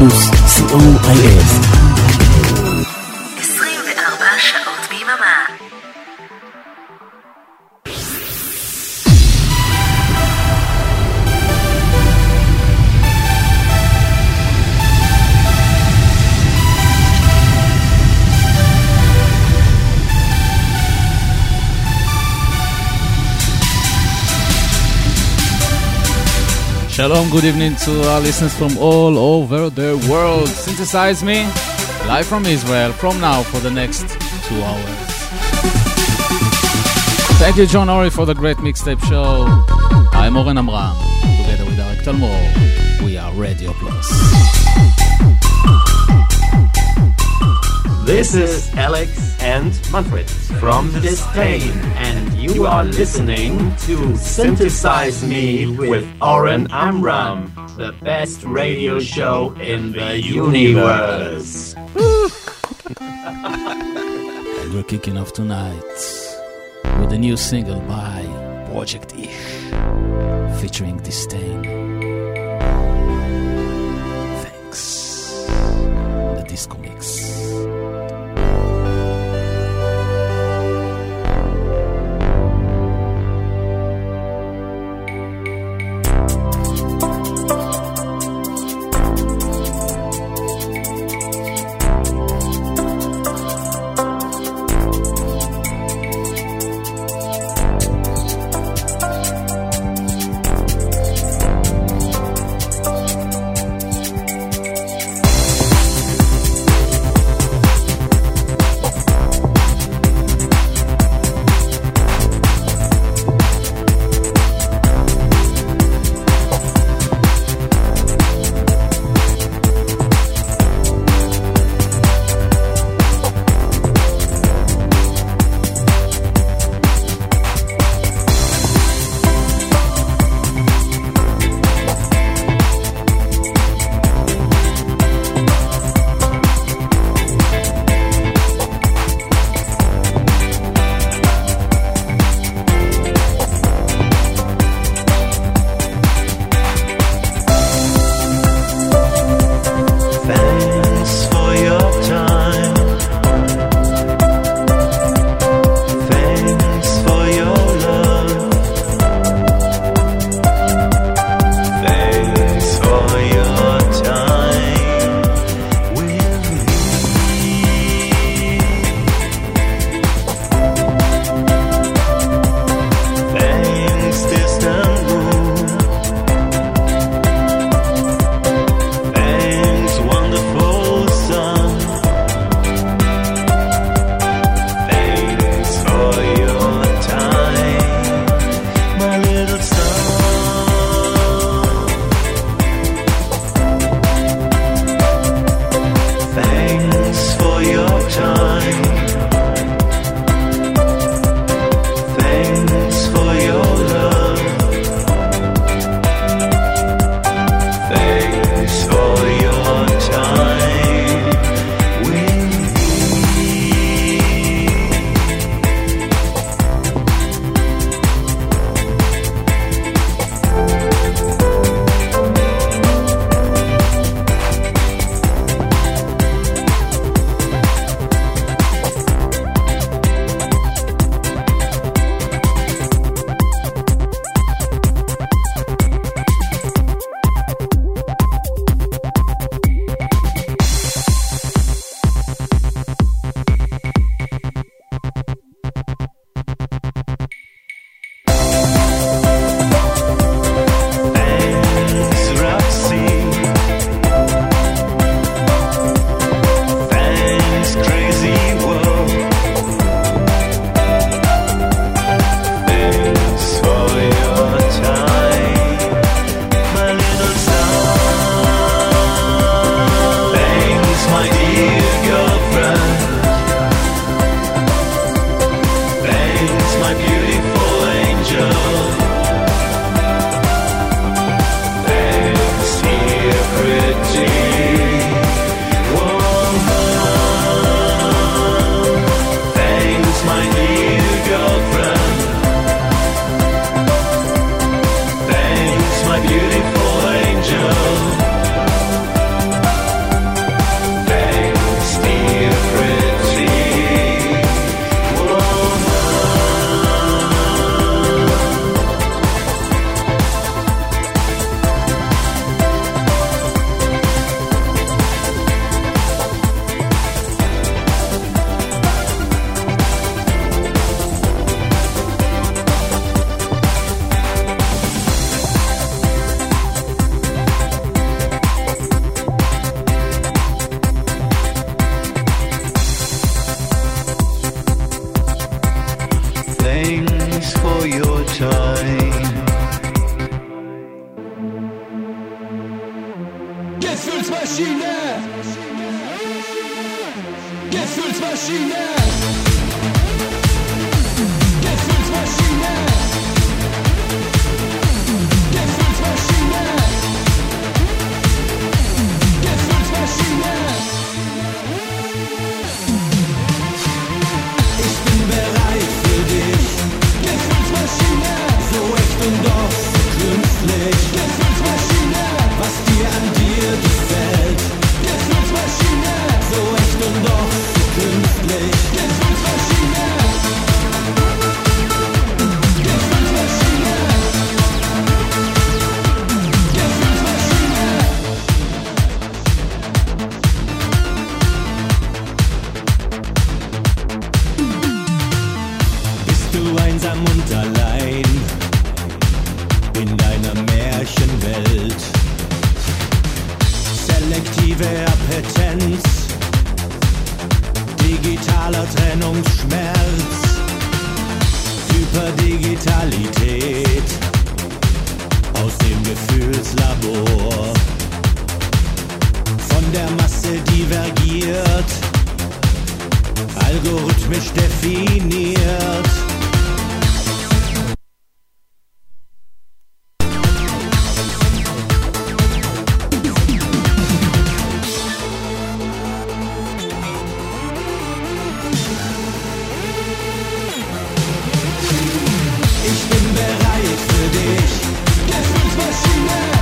Plus is. Good evening to our listeners from all over the world. Synthesize me, live from Israel, from now for the next two hours. Thank you, John Ori, for the great mixtape show. I'm Oren Amram, together with Arik Talmor. We are Radio Plus. This is Alex and Manfred from !distain, and you are listening to Synthesize Me with Oren Amram, the best radio show in the universe. and we're kicking off tonight with a new single by Projekt Ich featuring !distain. Thanks. The disco mix. Ich bin bereit für dich. So echt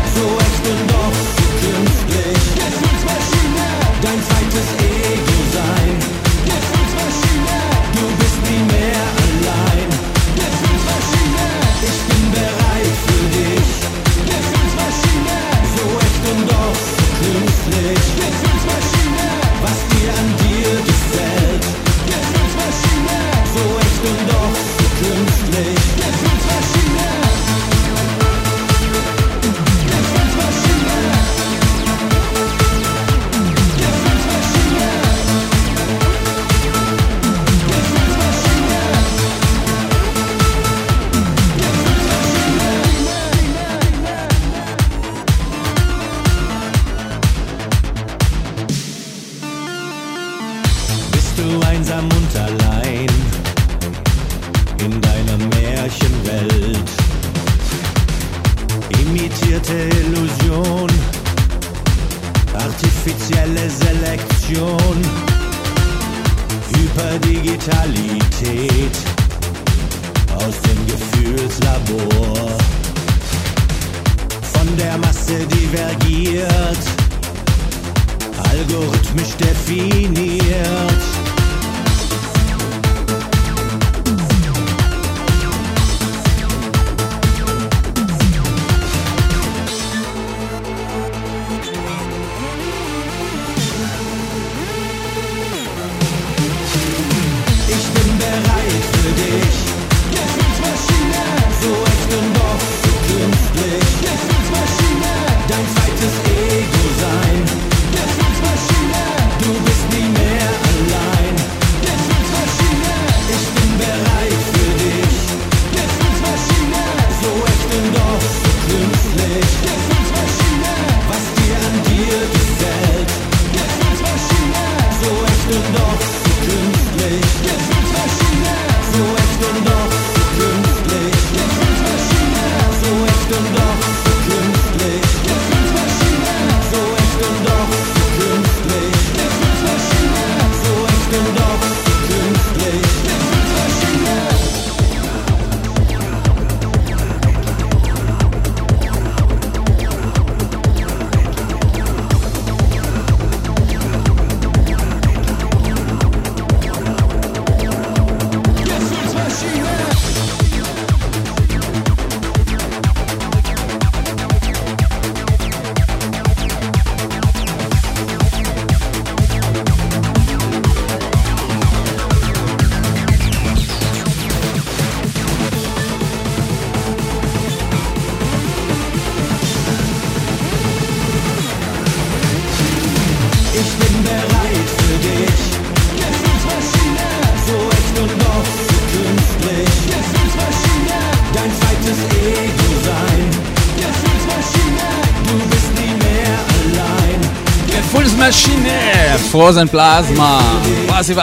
FrozenPlasma, Passive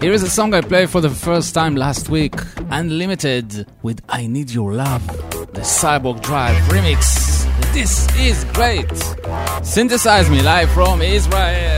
Here is a song I played for the first time last week Ultimated with I Need Your Love, the Cyborgdrive remix. This is great. Synthesize me live from Israel.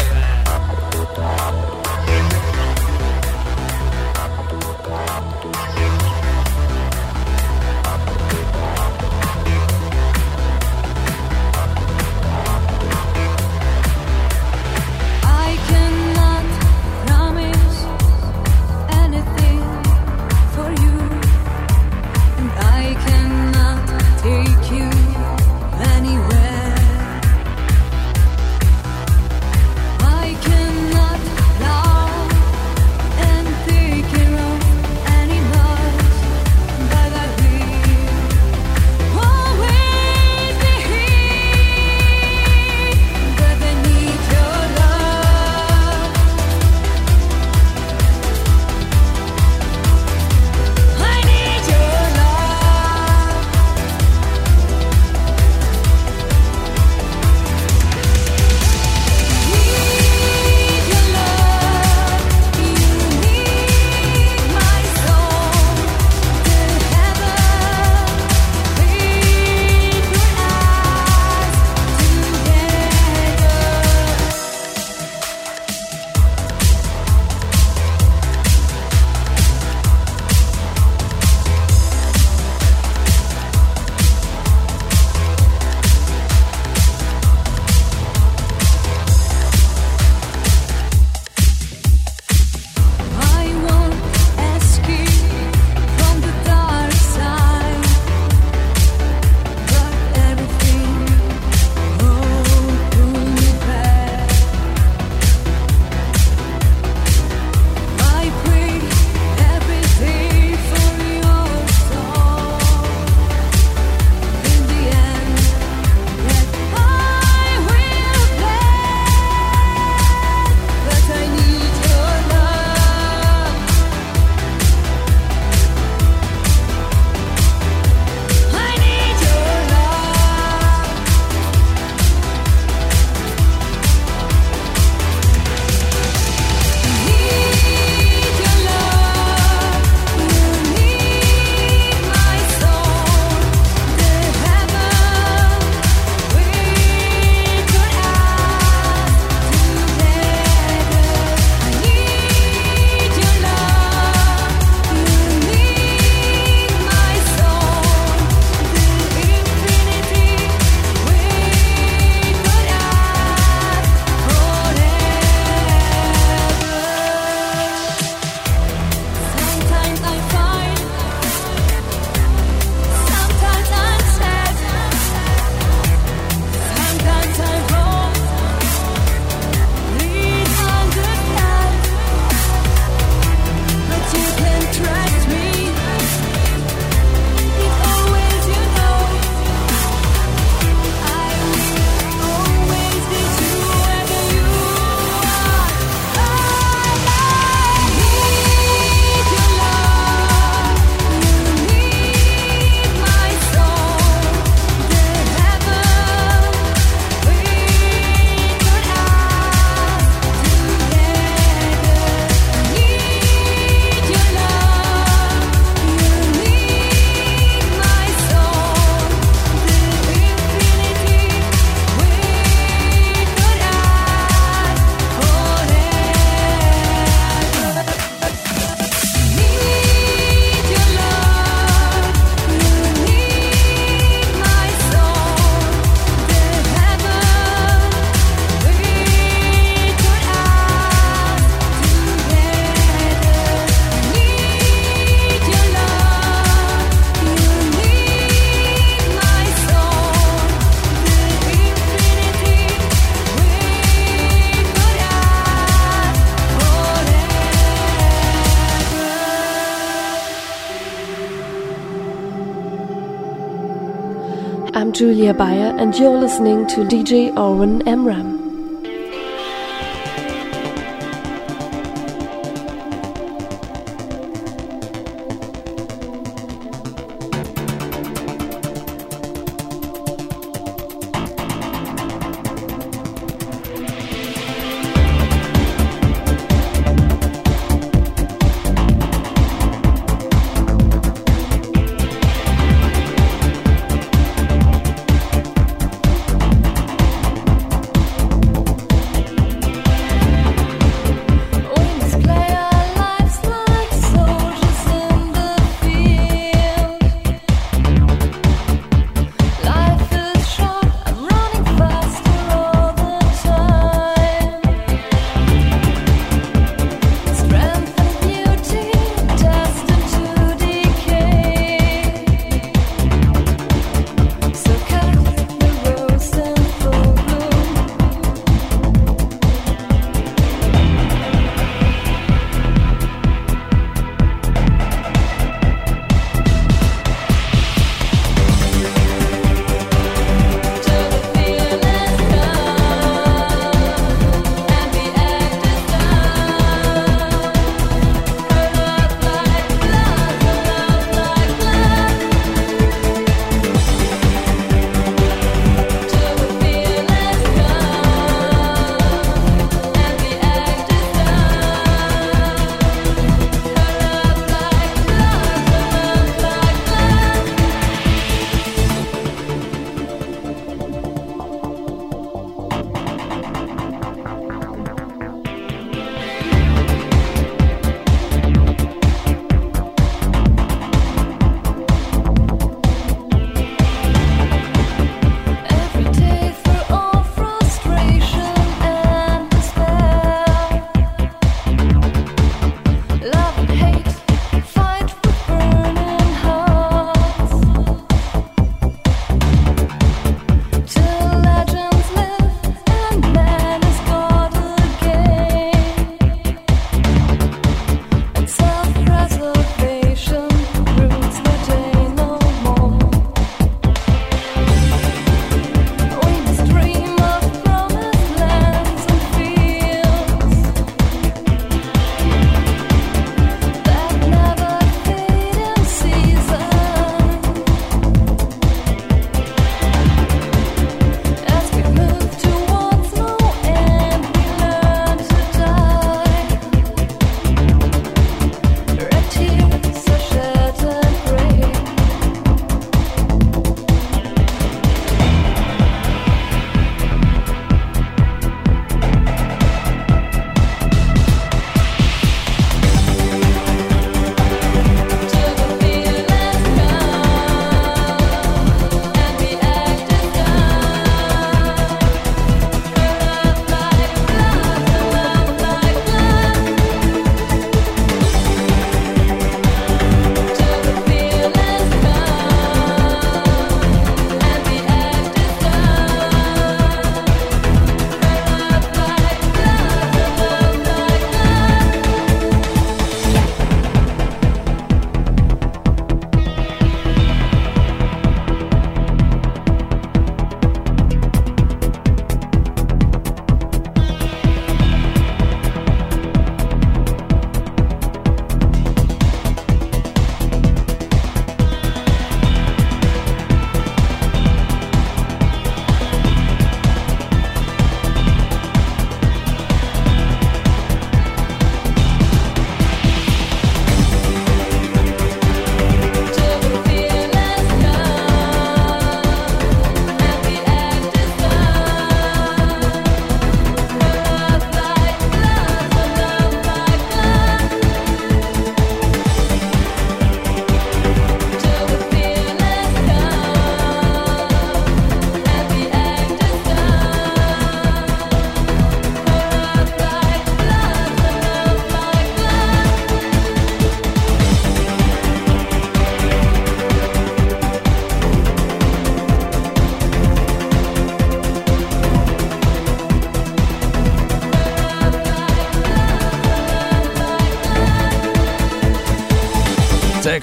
Julia Beyer, and you're listening to DJ Oren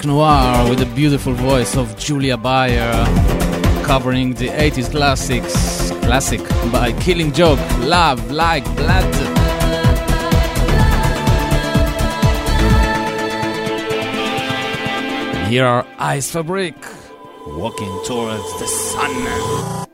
Noir with the beautiful voice of Julia Beyer. covering the 80s classics, classic by Killing Joke, Love Like Blood. Here are Eisfabrik, walking towards the sun.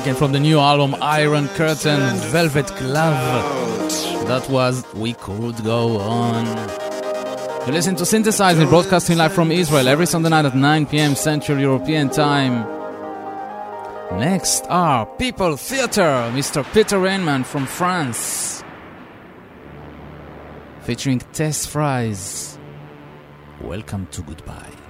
Taken from the new album Iron Curtain Velvet Glove. That was We Could Go On. You listen to Synthesize Me, broadcasting live from Israel every Sunday night at 9 pm Central European Time. Next are People Theatre, Mr. Peter Rainman from France. Featuring Tess Fries. Welcome to Goodbye.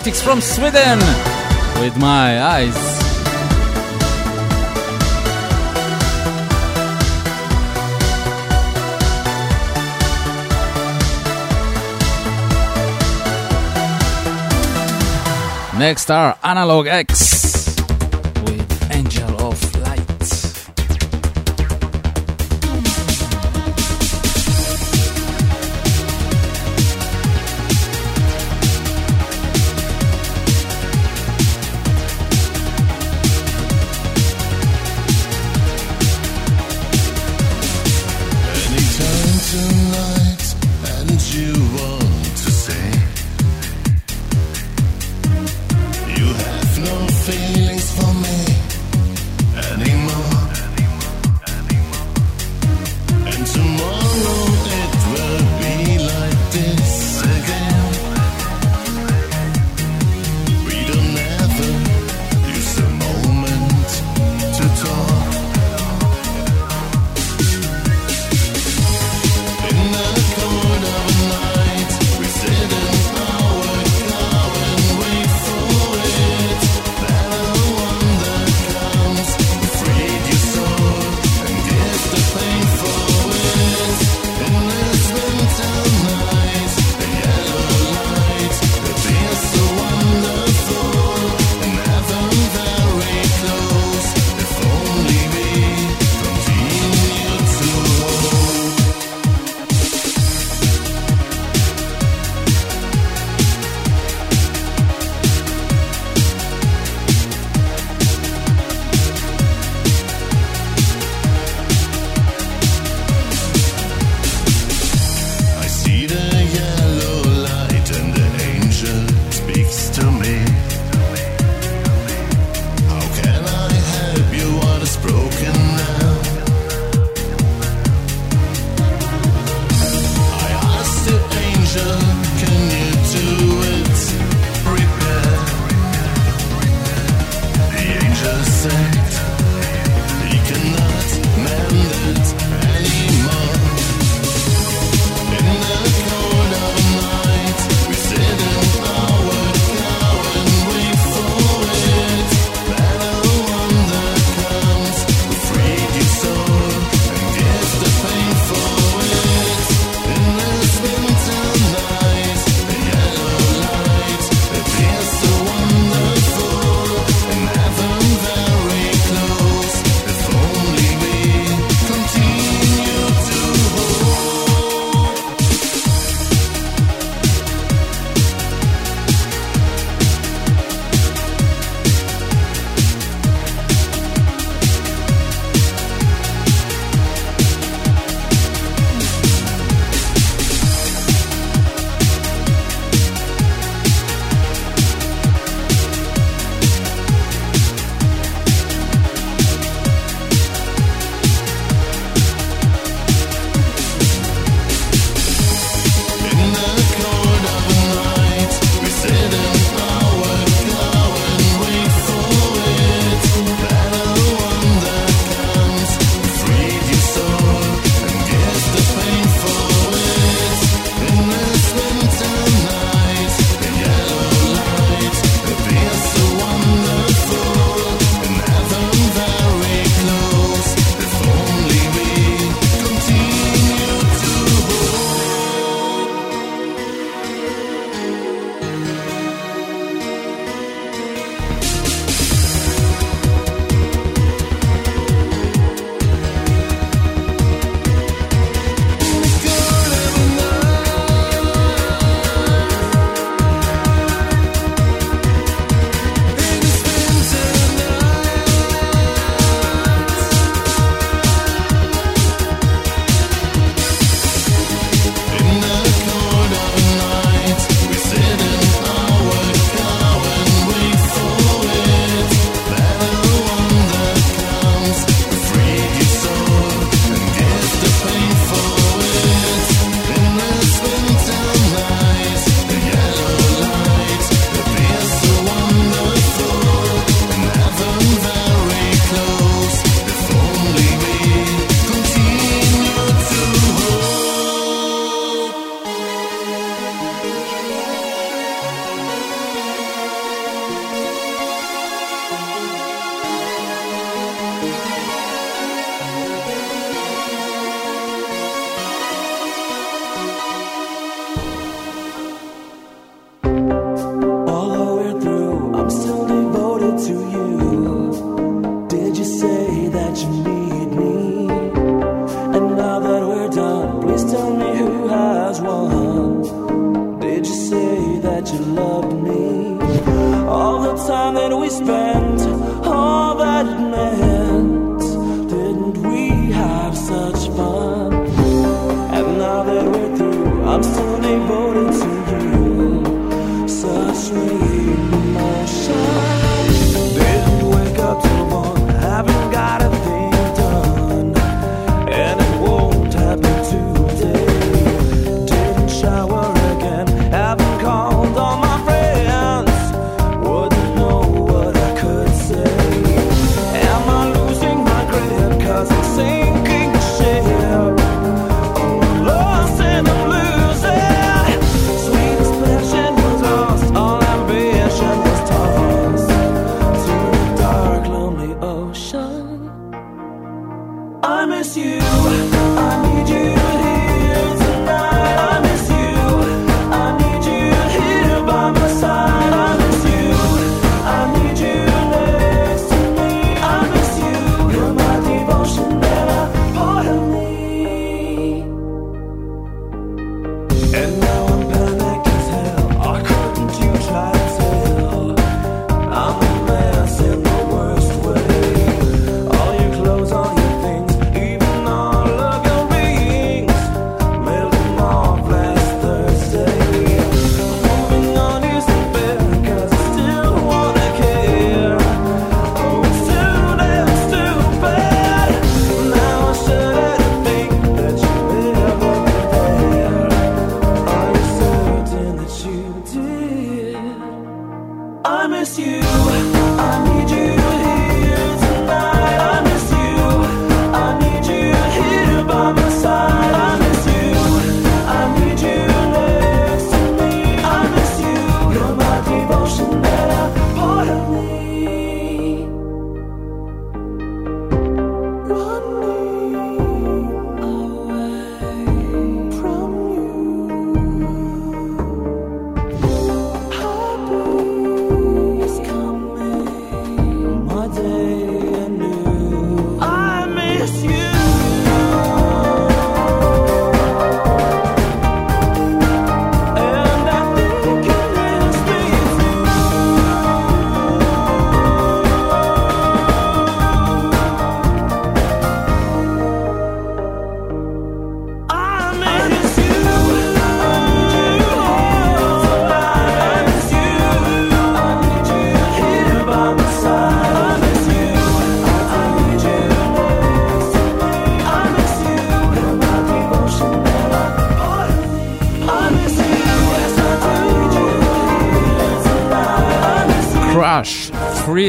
From Sweden with my eyes. Next are Analogue-X.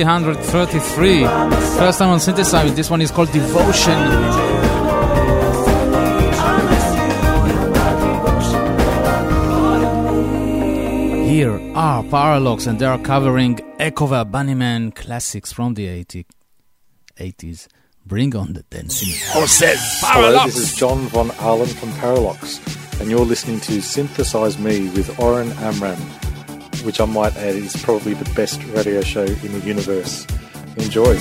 333. First time on Synthesize Me. This one is called Devotion. Here are Parralox and they are covering Echo Bunnyman classics from the 80, 80s. Bring on the dancing horses, Parralox! Hello, this is John von Ahlen from Parralox, and you're listening to Synthesize Me with Oren Amram which I might add is probably the best radio show in the universe. Enjoy.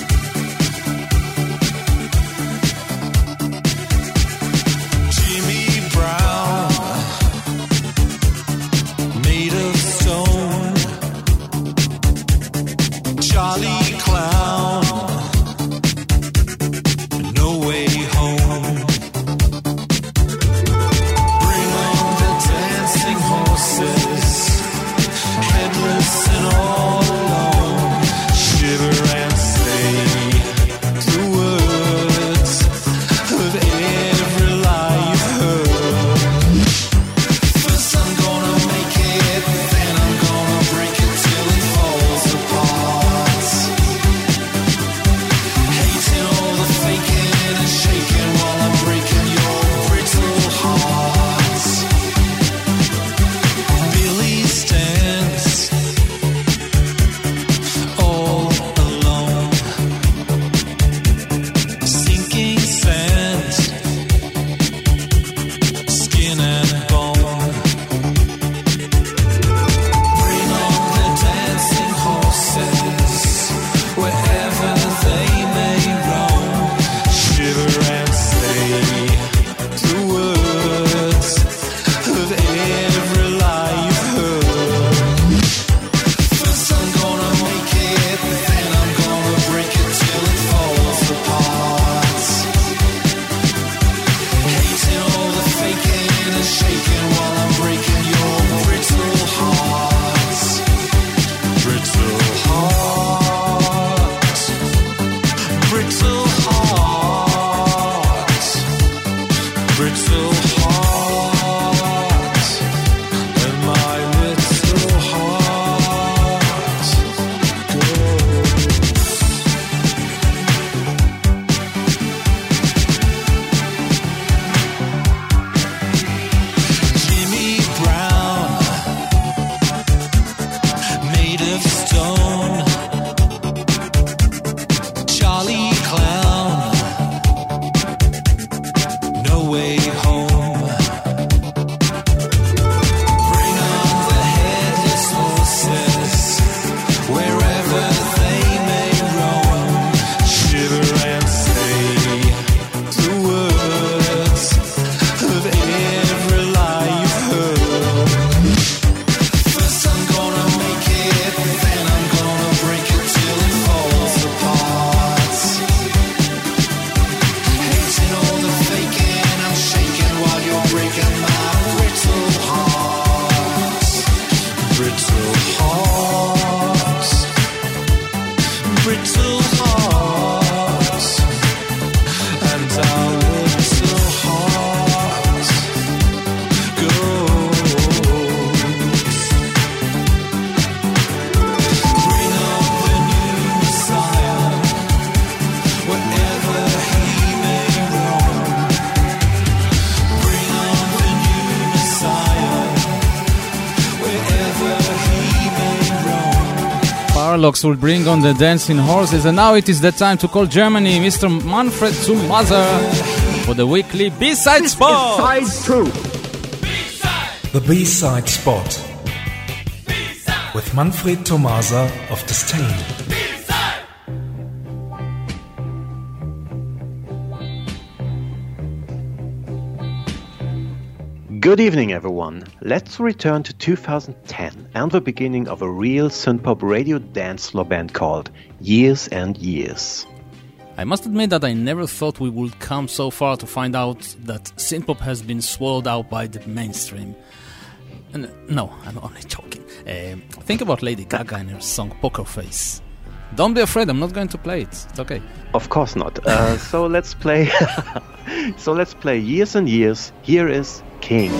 Sherlock's will bring on the dancing horses, and now it is the time to call Germany, Mr. Manfred zu for the weekly B-side spot. True. The B-side spot B-side. with Manfred Thomaser of distain. Good evening, everyone. Let's return to 2010 and the beginning of a real synthpop radio dance floor band called Years and Years. I must admit that I never thought we would come so far to find out that synthpop has been swallowed out by the mainstream. And, no, I'm only joking. Uh, think about Lady Gaga and her song Poker Face. Don't be afraid. I'm not going to play it. It's okay. Of course not. Uh, so let's play. so let's play Years and Years. Here is King.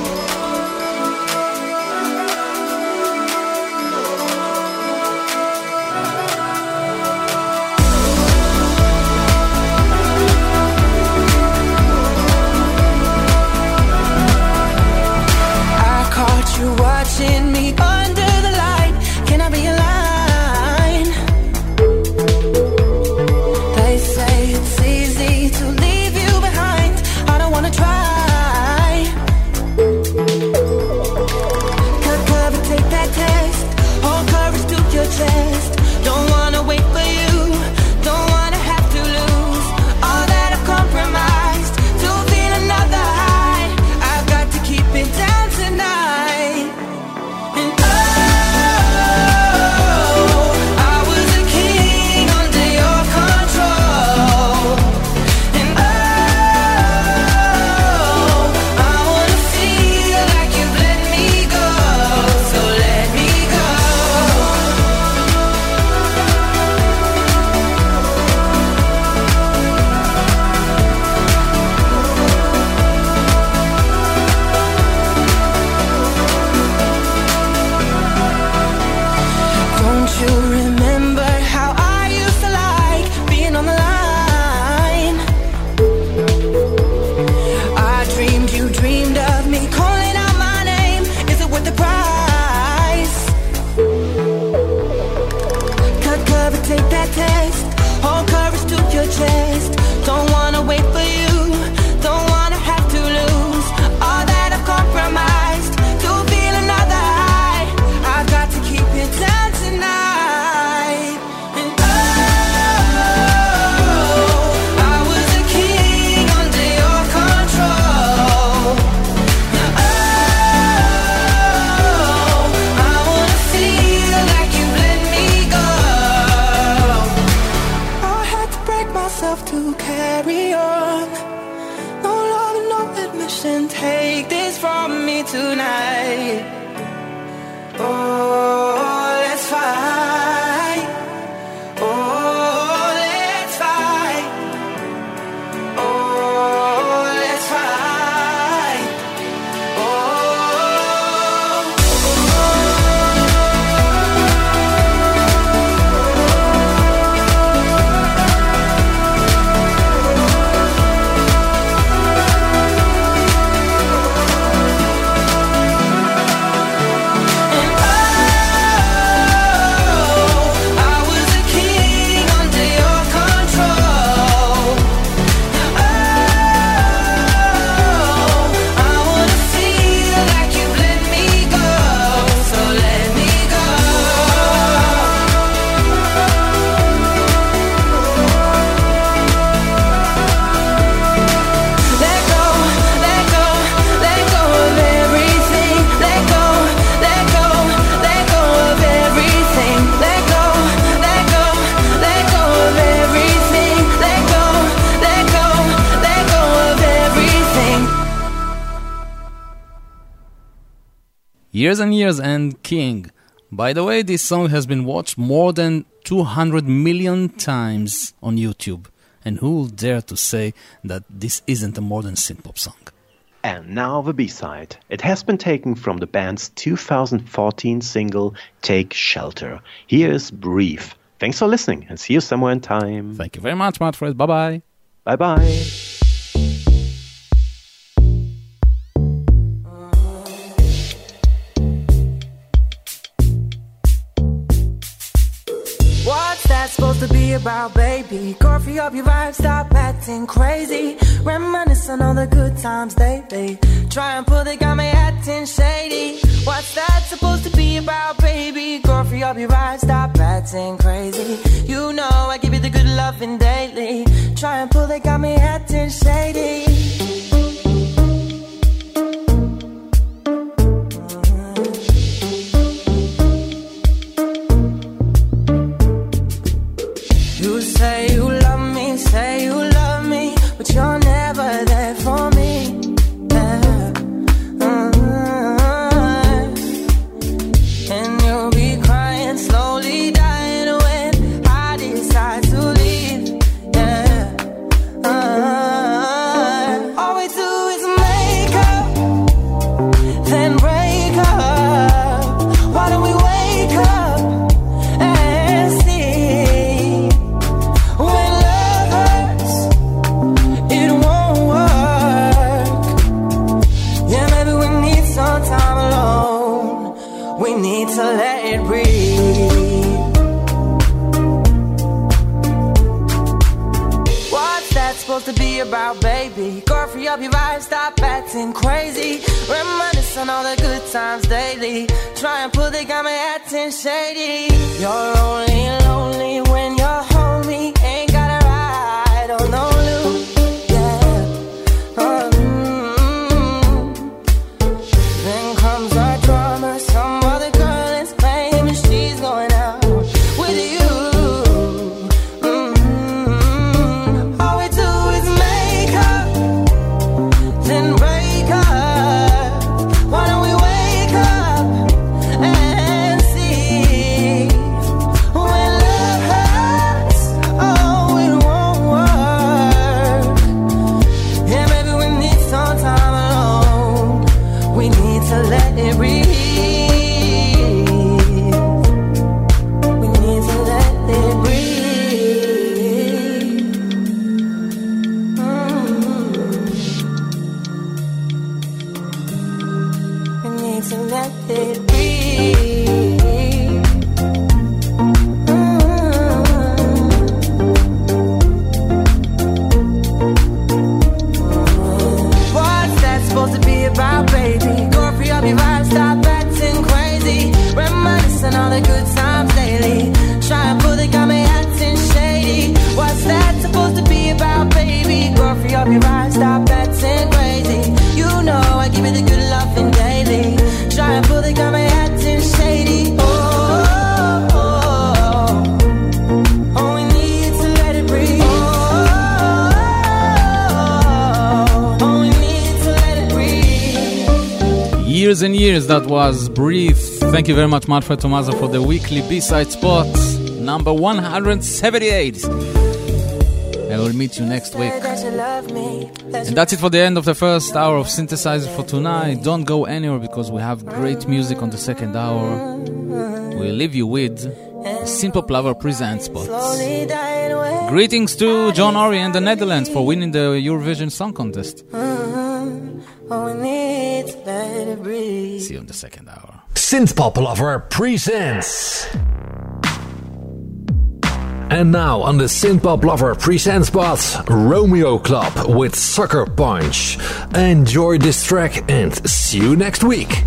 Years and Years and King. By the way, this song has been watched more than 200 million times on YouTube. And who will dare to say that this isn't a modern synth-pop song? And now the B-side. It has been taken from the band's 2014 single Take Shelter. Here is Brief. Thanks for listening and see you somewhere in time. Thank you very much, Manfred. Bye-bye. Bye-bye. Be about, baby? Coffee up your vibe, stop acting crazy. Reminisce on all the good times lately. Try and pull the got me acting shady. What's that supposed to be about, baby? Coffee up your vibe, stop acting crazy. You know I give you the good loving daily. Try and pull the got me acting shady. Baby? Girl, free up your vibe, stop acting crazy. Reminisce on all the good times daily. Try and pull the got me acting shady. You're only lonely when you're Years that was Brief. Thank you very much, Manfred Thomaser, for the weekly B-side spot, number 178. I will meet you next week. And that's it for the end of the first hour of Synthesize Me for tonight. Don't go anywhere because we have great music on the second hour. We'll leave you with Synthpop Lover Presents Spots. Greetings to John Ori and the Netherlands for winning the Eurovision Song Contest. Uh-huh. Oh, We need to let it breathe. See you in the second hour. Synthpop Lover presents. And now on the Synthpop Lover presents spot, Romeo Club with Sucker Punch. Enjoy this track and see you next week.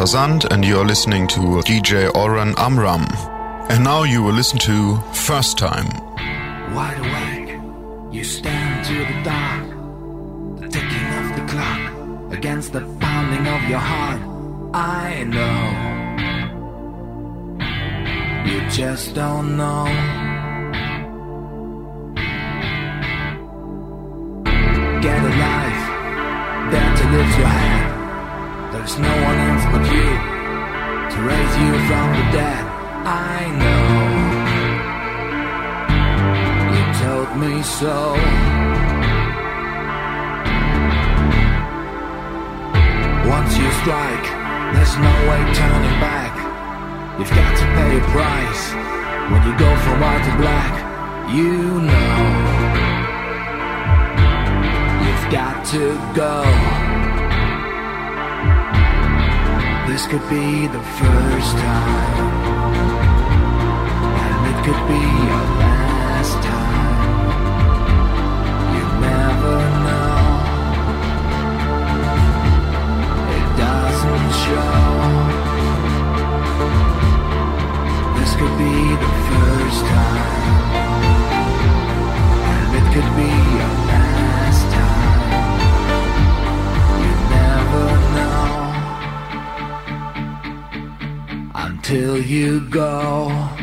Tazant, and you're listening to DJ Oren Amram. And now you will listen to First Time. Wide awake, you stand to the dark, the ticking of the clock against the pounding of your heart. I know, you just don't know. get alive, dare to lift your hand. There's no one else but you to raise you from the dead. I know you told me so. Once you strike, there's no way turning back. You've got to pay a price when you go from white to black. You know you've got to go. This could be the first time, and it could be our last time. You never know. It doesn't show. This could be the first time, and it could be our. Until you go.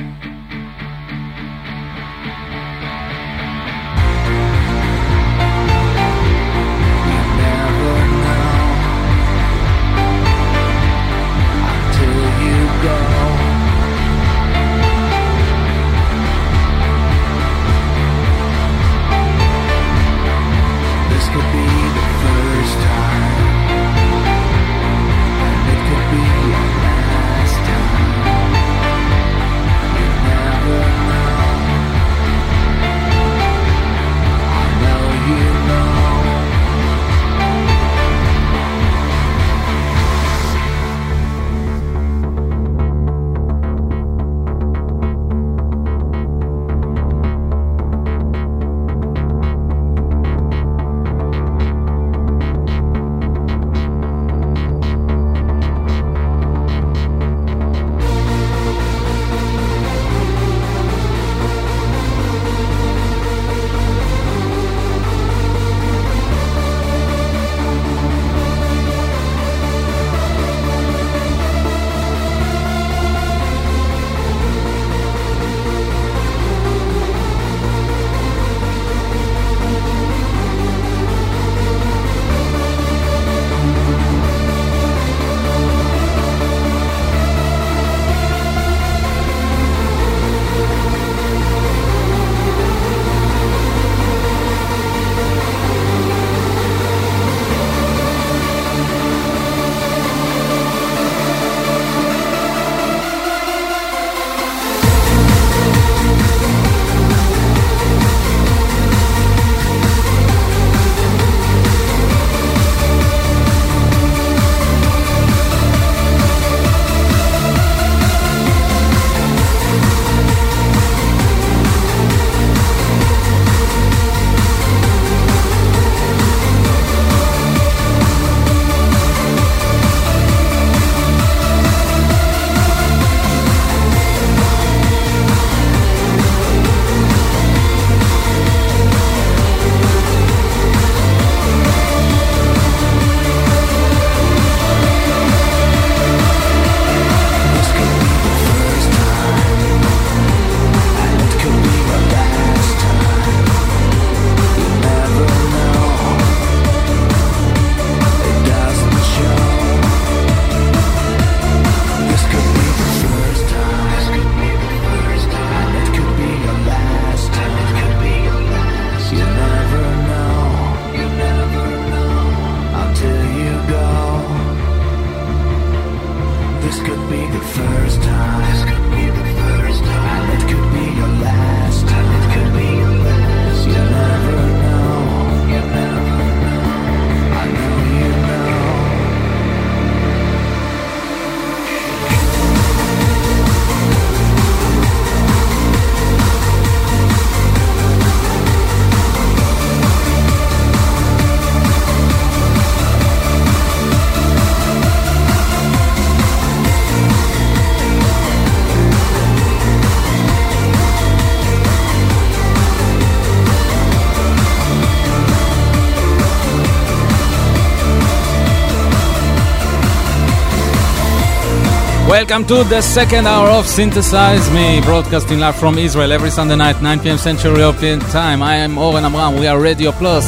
Welcome to the second hour of Synthesize Me, broadcasting live from Israel every Sunday night, 9 p.m. Central European Time. I am Oren Amram. We are Radio Plus.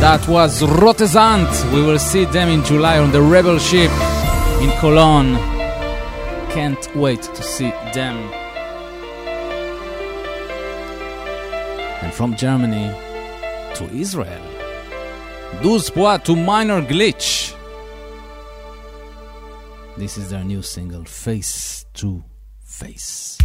That was Rotersand. We will see them in July on the Rebel Ship in Cologne. Can't wait to see them. And from Germany to Israel. Douze Points to Minor Glitch. This is their new single, Face to Face.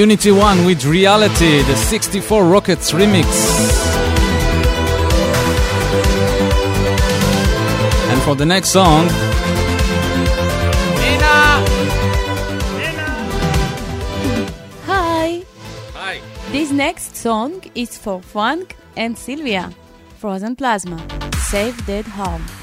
Unity One with Reality, the 64 Rockets remix. And for the next song, Nina! Nina! Hi! Hi! This next song is for Frank and Sylvia, FrozenPlasma, Save Dead Home.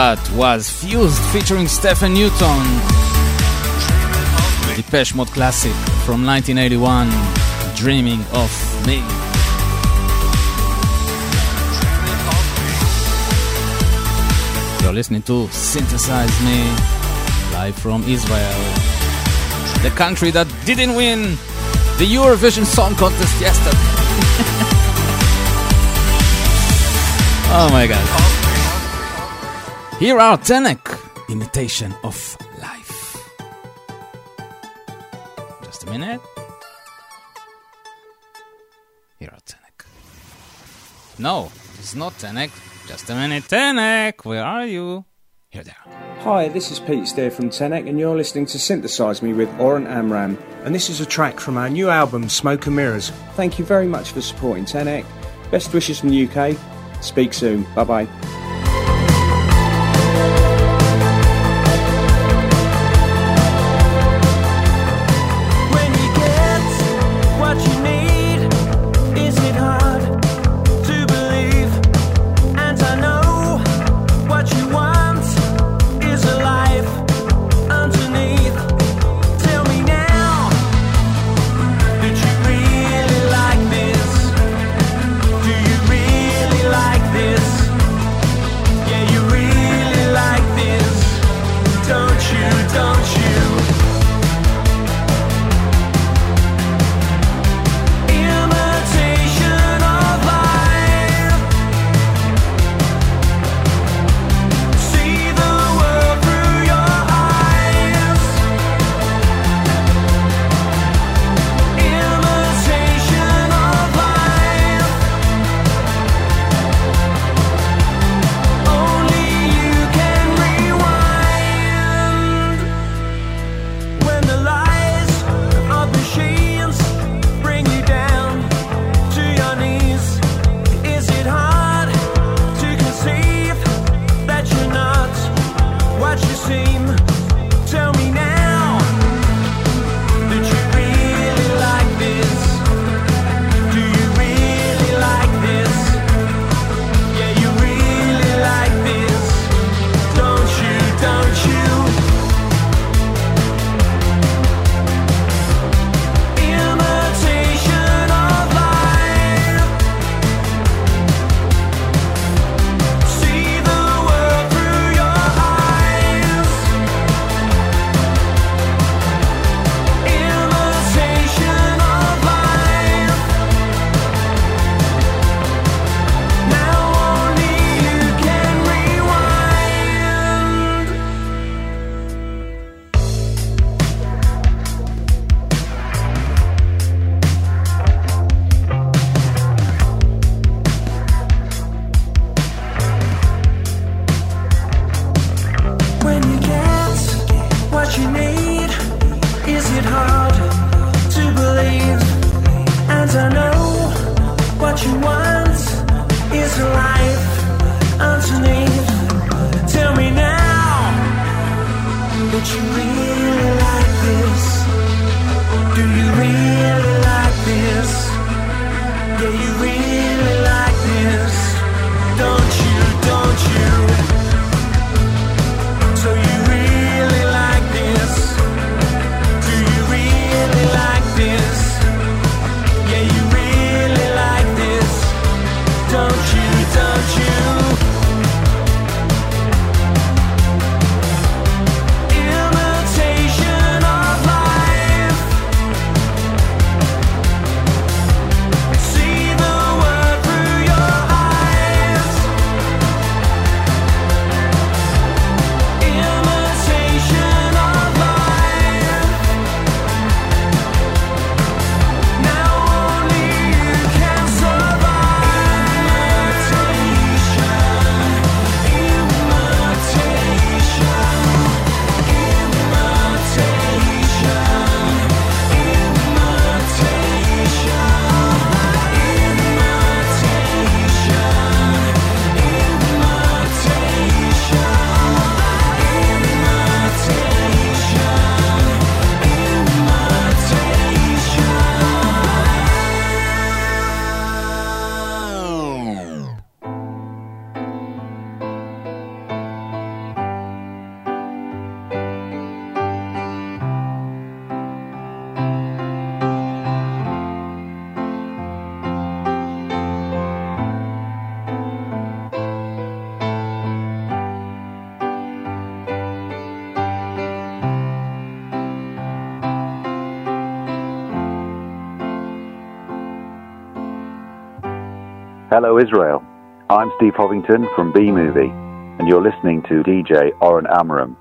That was Fused featuring Stephen Newton. Depeche Mode classic from 1981, Dreaming of Me. You're listening to Synthesize Me, live from Israel, the country that didn't win the Eurovision Song Contest yesterday. oh my god. Here are Tenek, imitation of life. Just a minute. Here are Tenek. No, it's not Tenek. Just a minute, Tenek, where are you? Here they are. Hi, this is Pete Steer from Tenek, and you're listening to Synthesize Me with Oren Amram. And this is a track from our new album, Smoke and Mirrors. Thank you very much for supporting Tenek. Best wishes from the UK. Speak soon. Bye bye. You want Hello, Israel. I'm Steve Hovington from B Movie, and you're listening to DJ Oren Amram.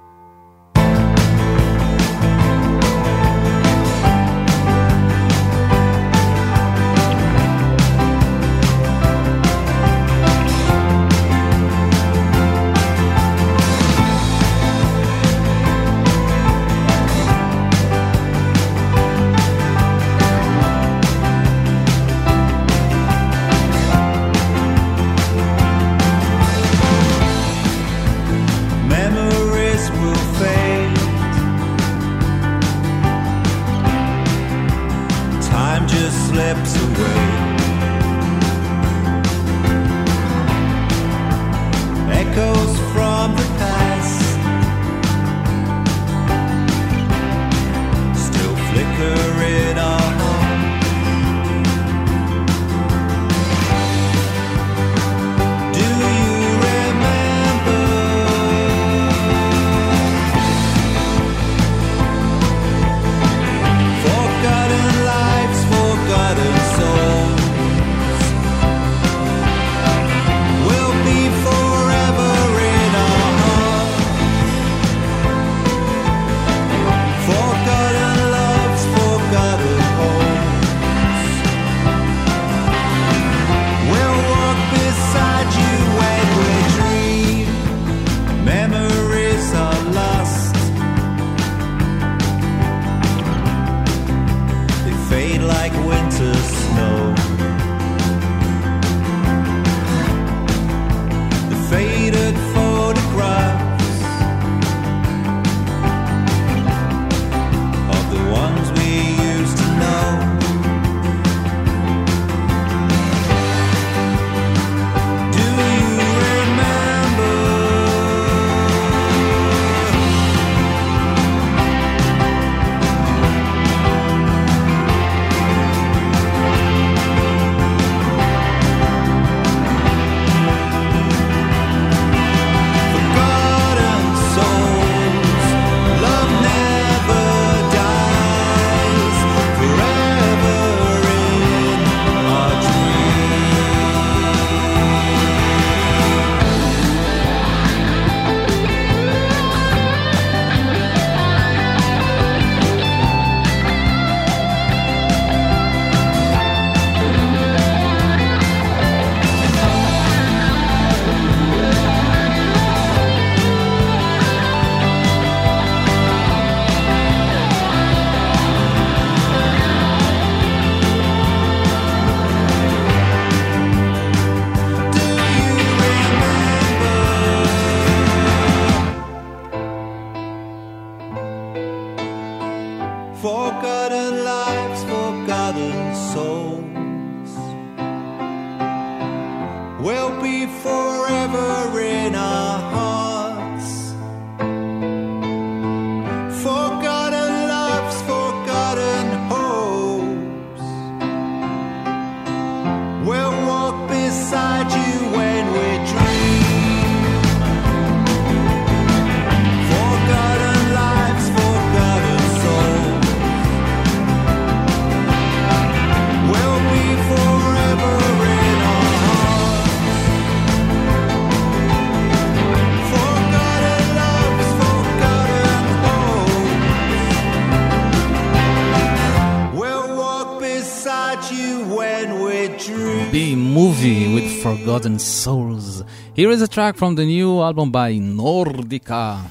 And Souls. Here is a track from the new album by Nordica.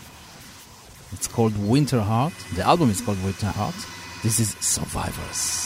It's called Winter Heart. The album is called Winter Heart. This is Survivors.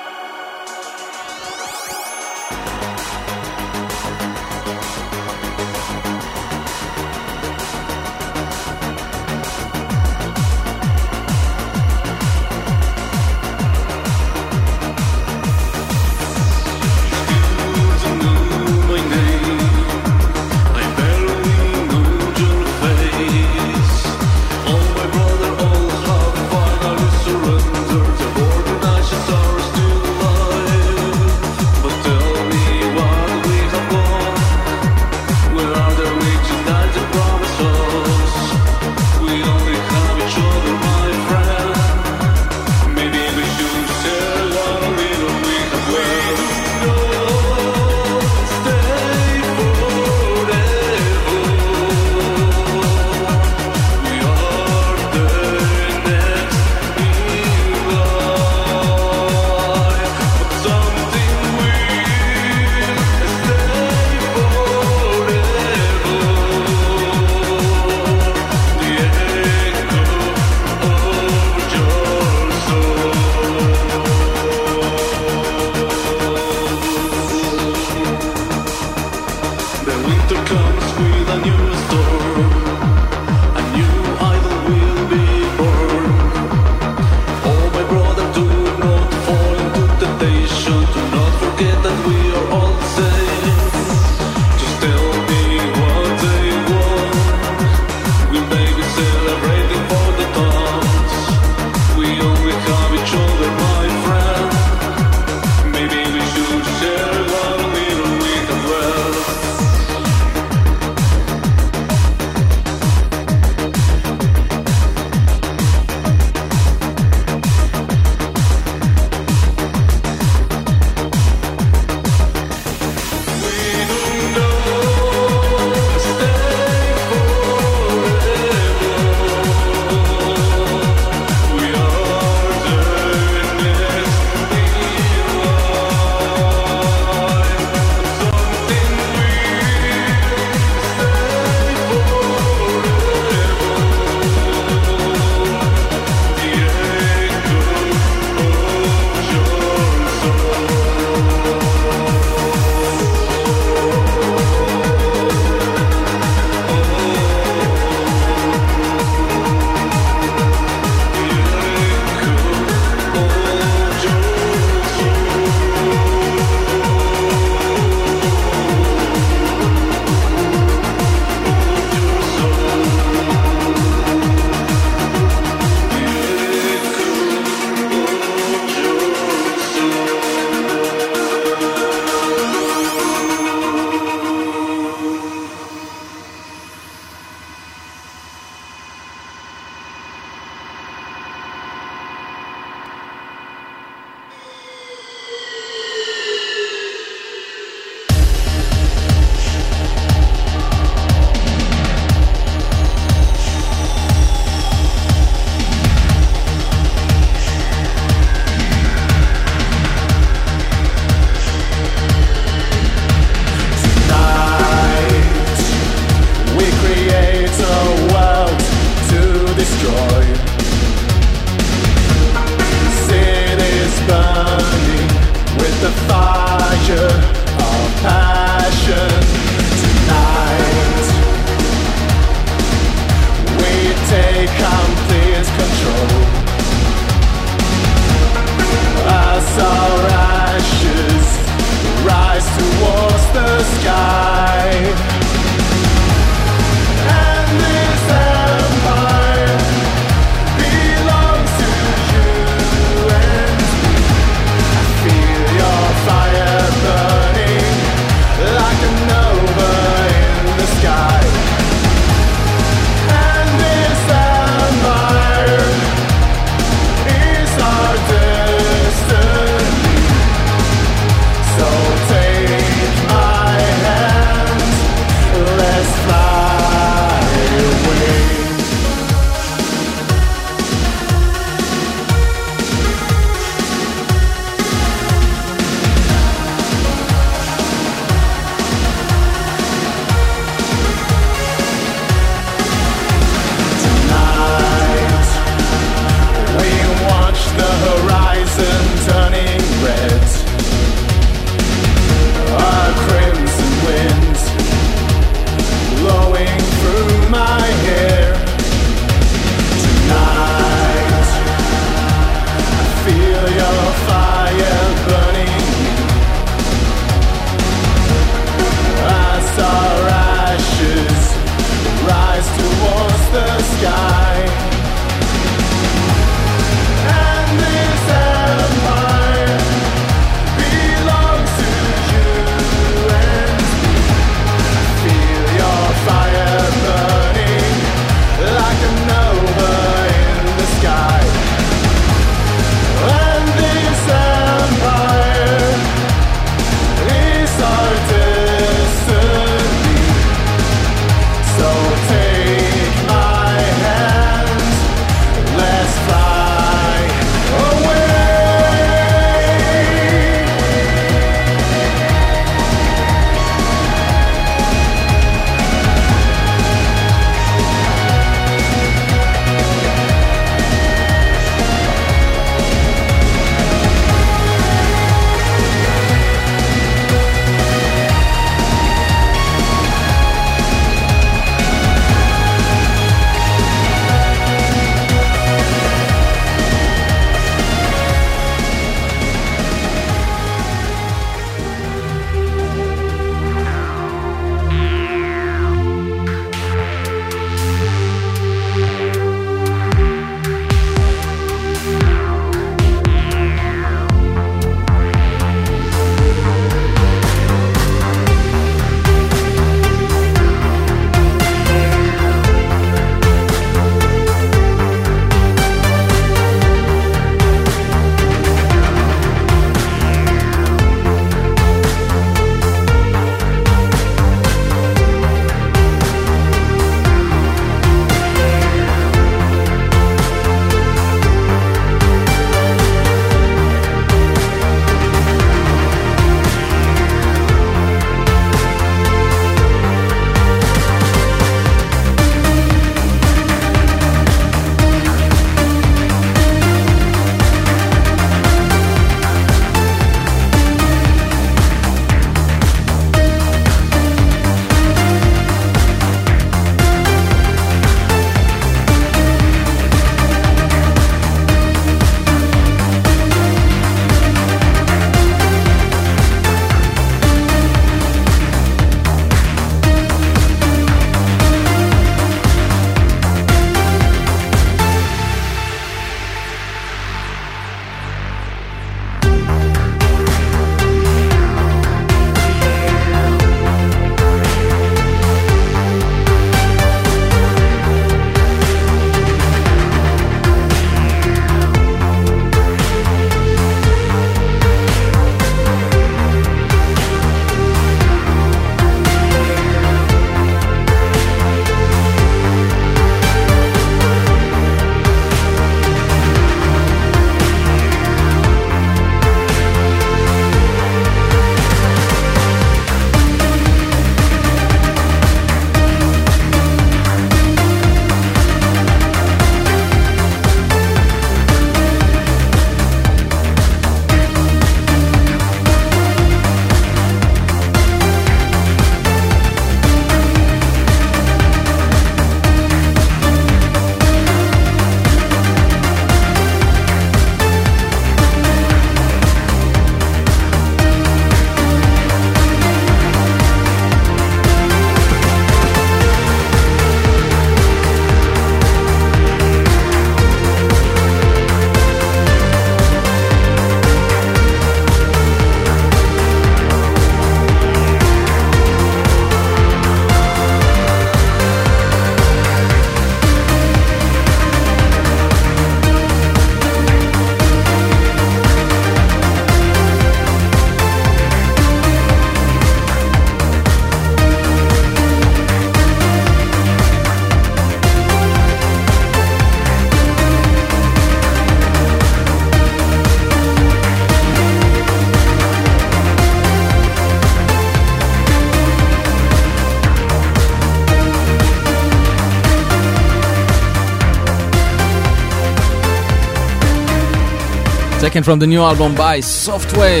Taken from the new album by Softwave.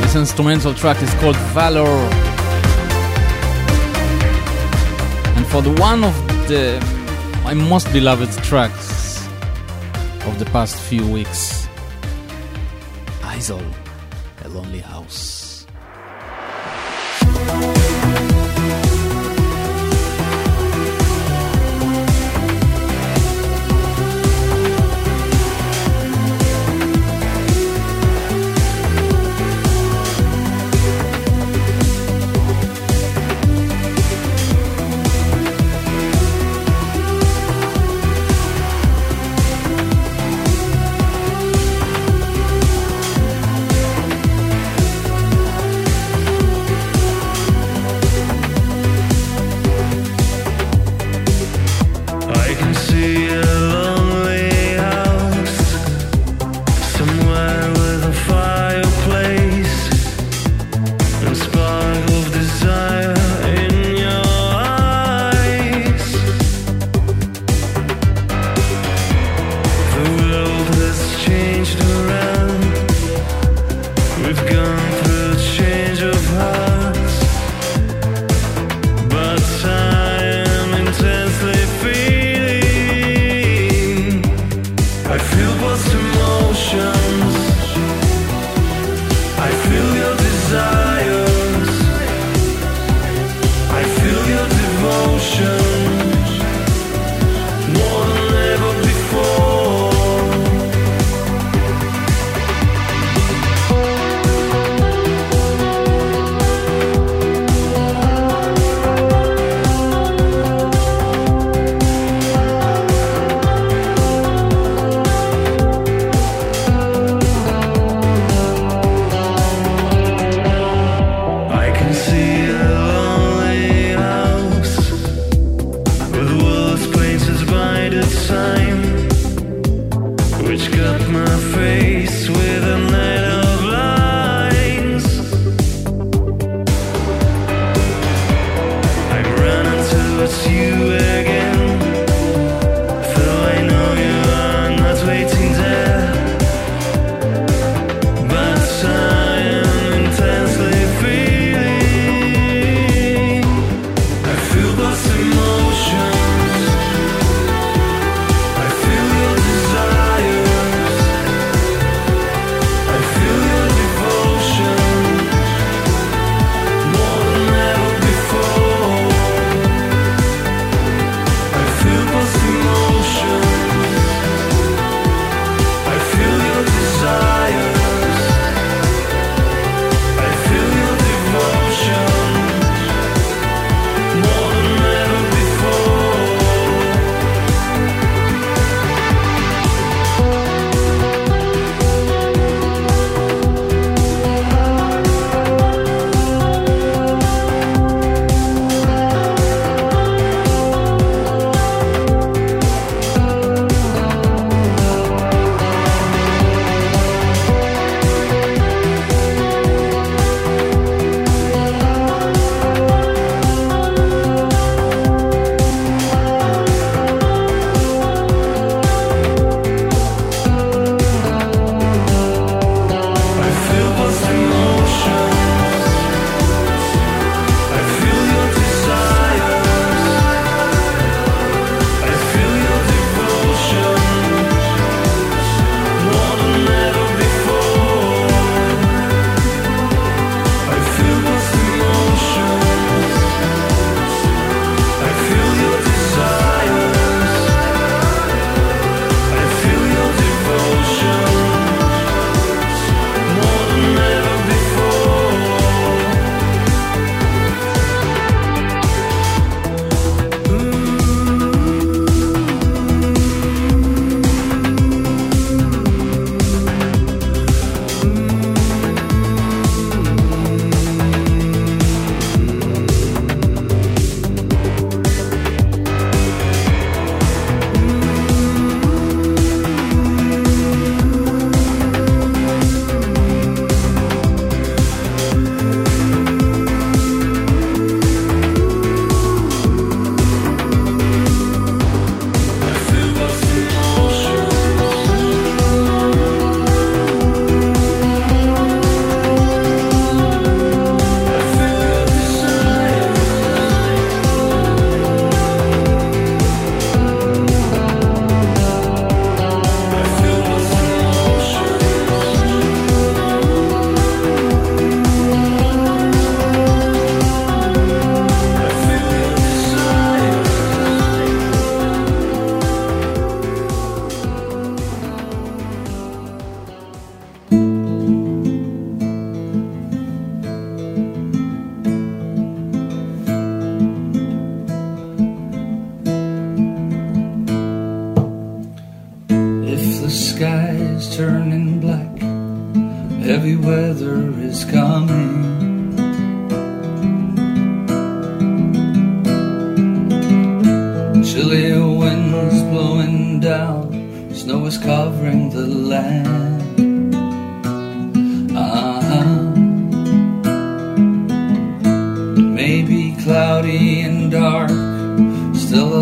This instrumental track is called Valor. And for the one of the my most beloved tracks of the past few weeks, Isol, A Lonely House.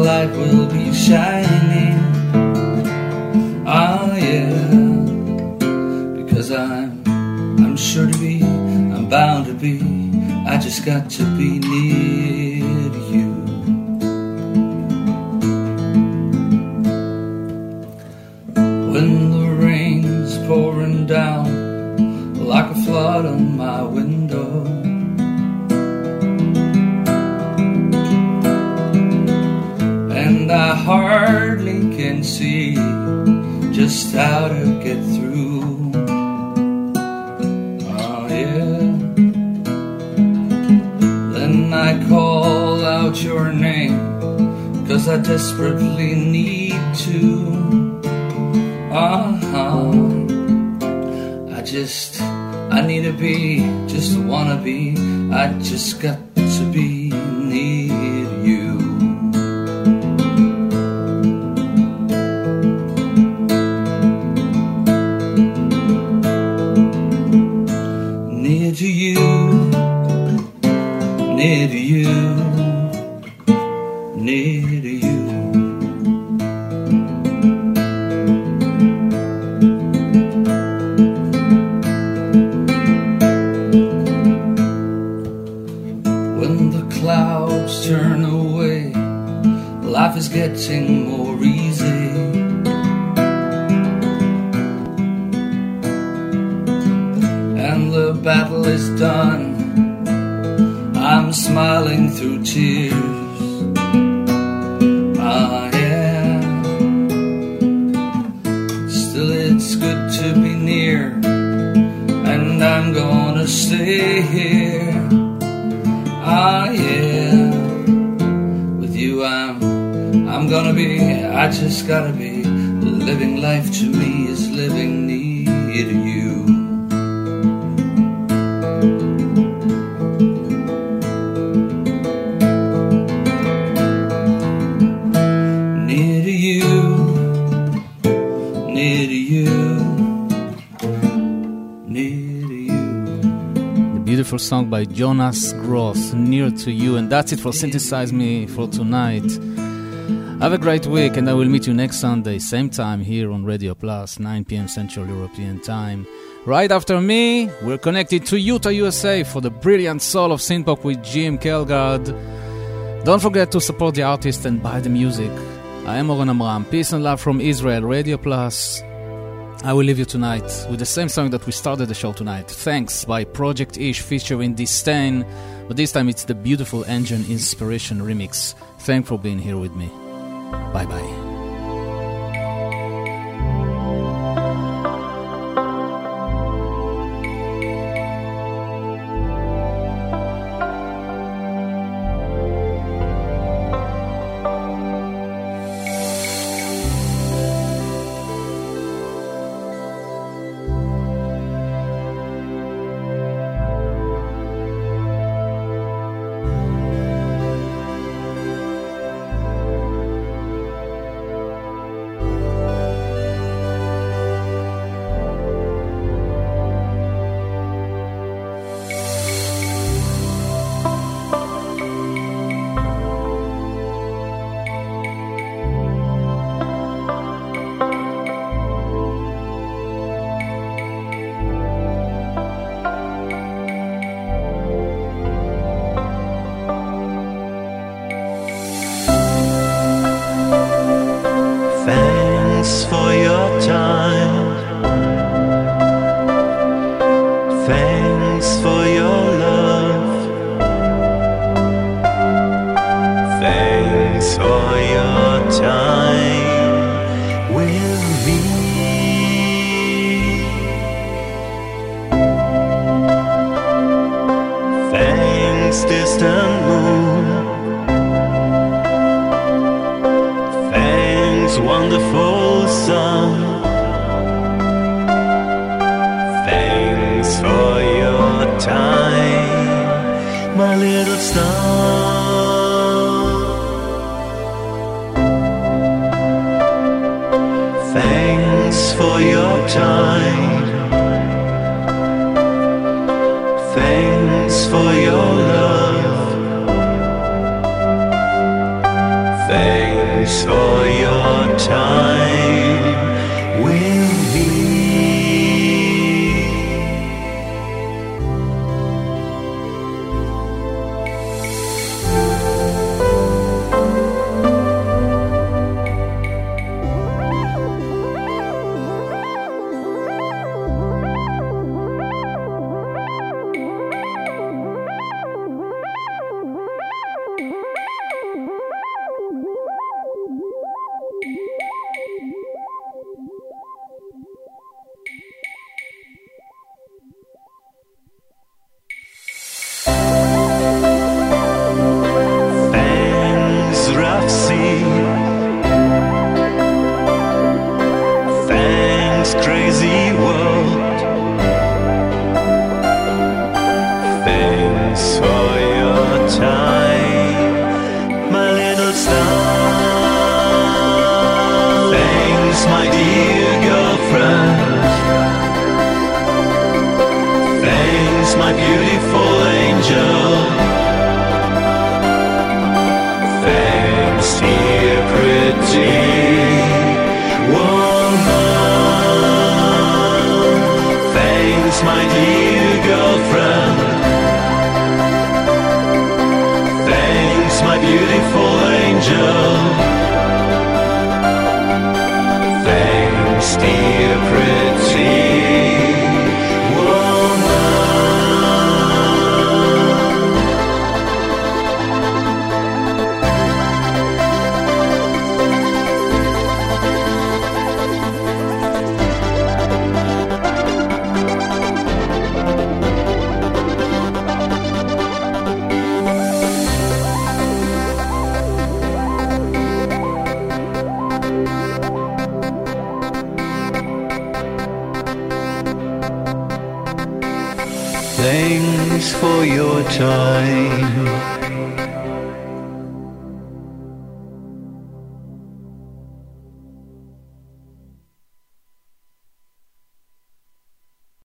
Light will be shining. Ah, yeah, because I'm, I'm sure to be, I'm bound to be. I just got to be near you. Hardly can see just how to get through. Oh, yeah. Then I call out your name, cause I desperately need to. Uh-huh. I just, I need to be, just wanna be. I just got Jonas Gross, Near to You, and that's it for Synthesize Me for tonight. Have a great week, and I will meet you next Sunday, same time here on Radio Plus, 9 p.m. Central European Time. Right after me, we're connected to Utah, USA for the brilliant soul of synthpop with Jim Kelgard. Don't forget to support the artist and buy the music. I am Oren Amram. Peace and love from Israel, Radio Plus. I will leave you tonight with the same song that we started the show tonight. Thanks by Projekt Ich featuring distain, but this time it's the beautiful Engine Inspiration remix. Thanks for being here with me. Bye bye.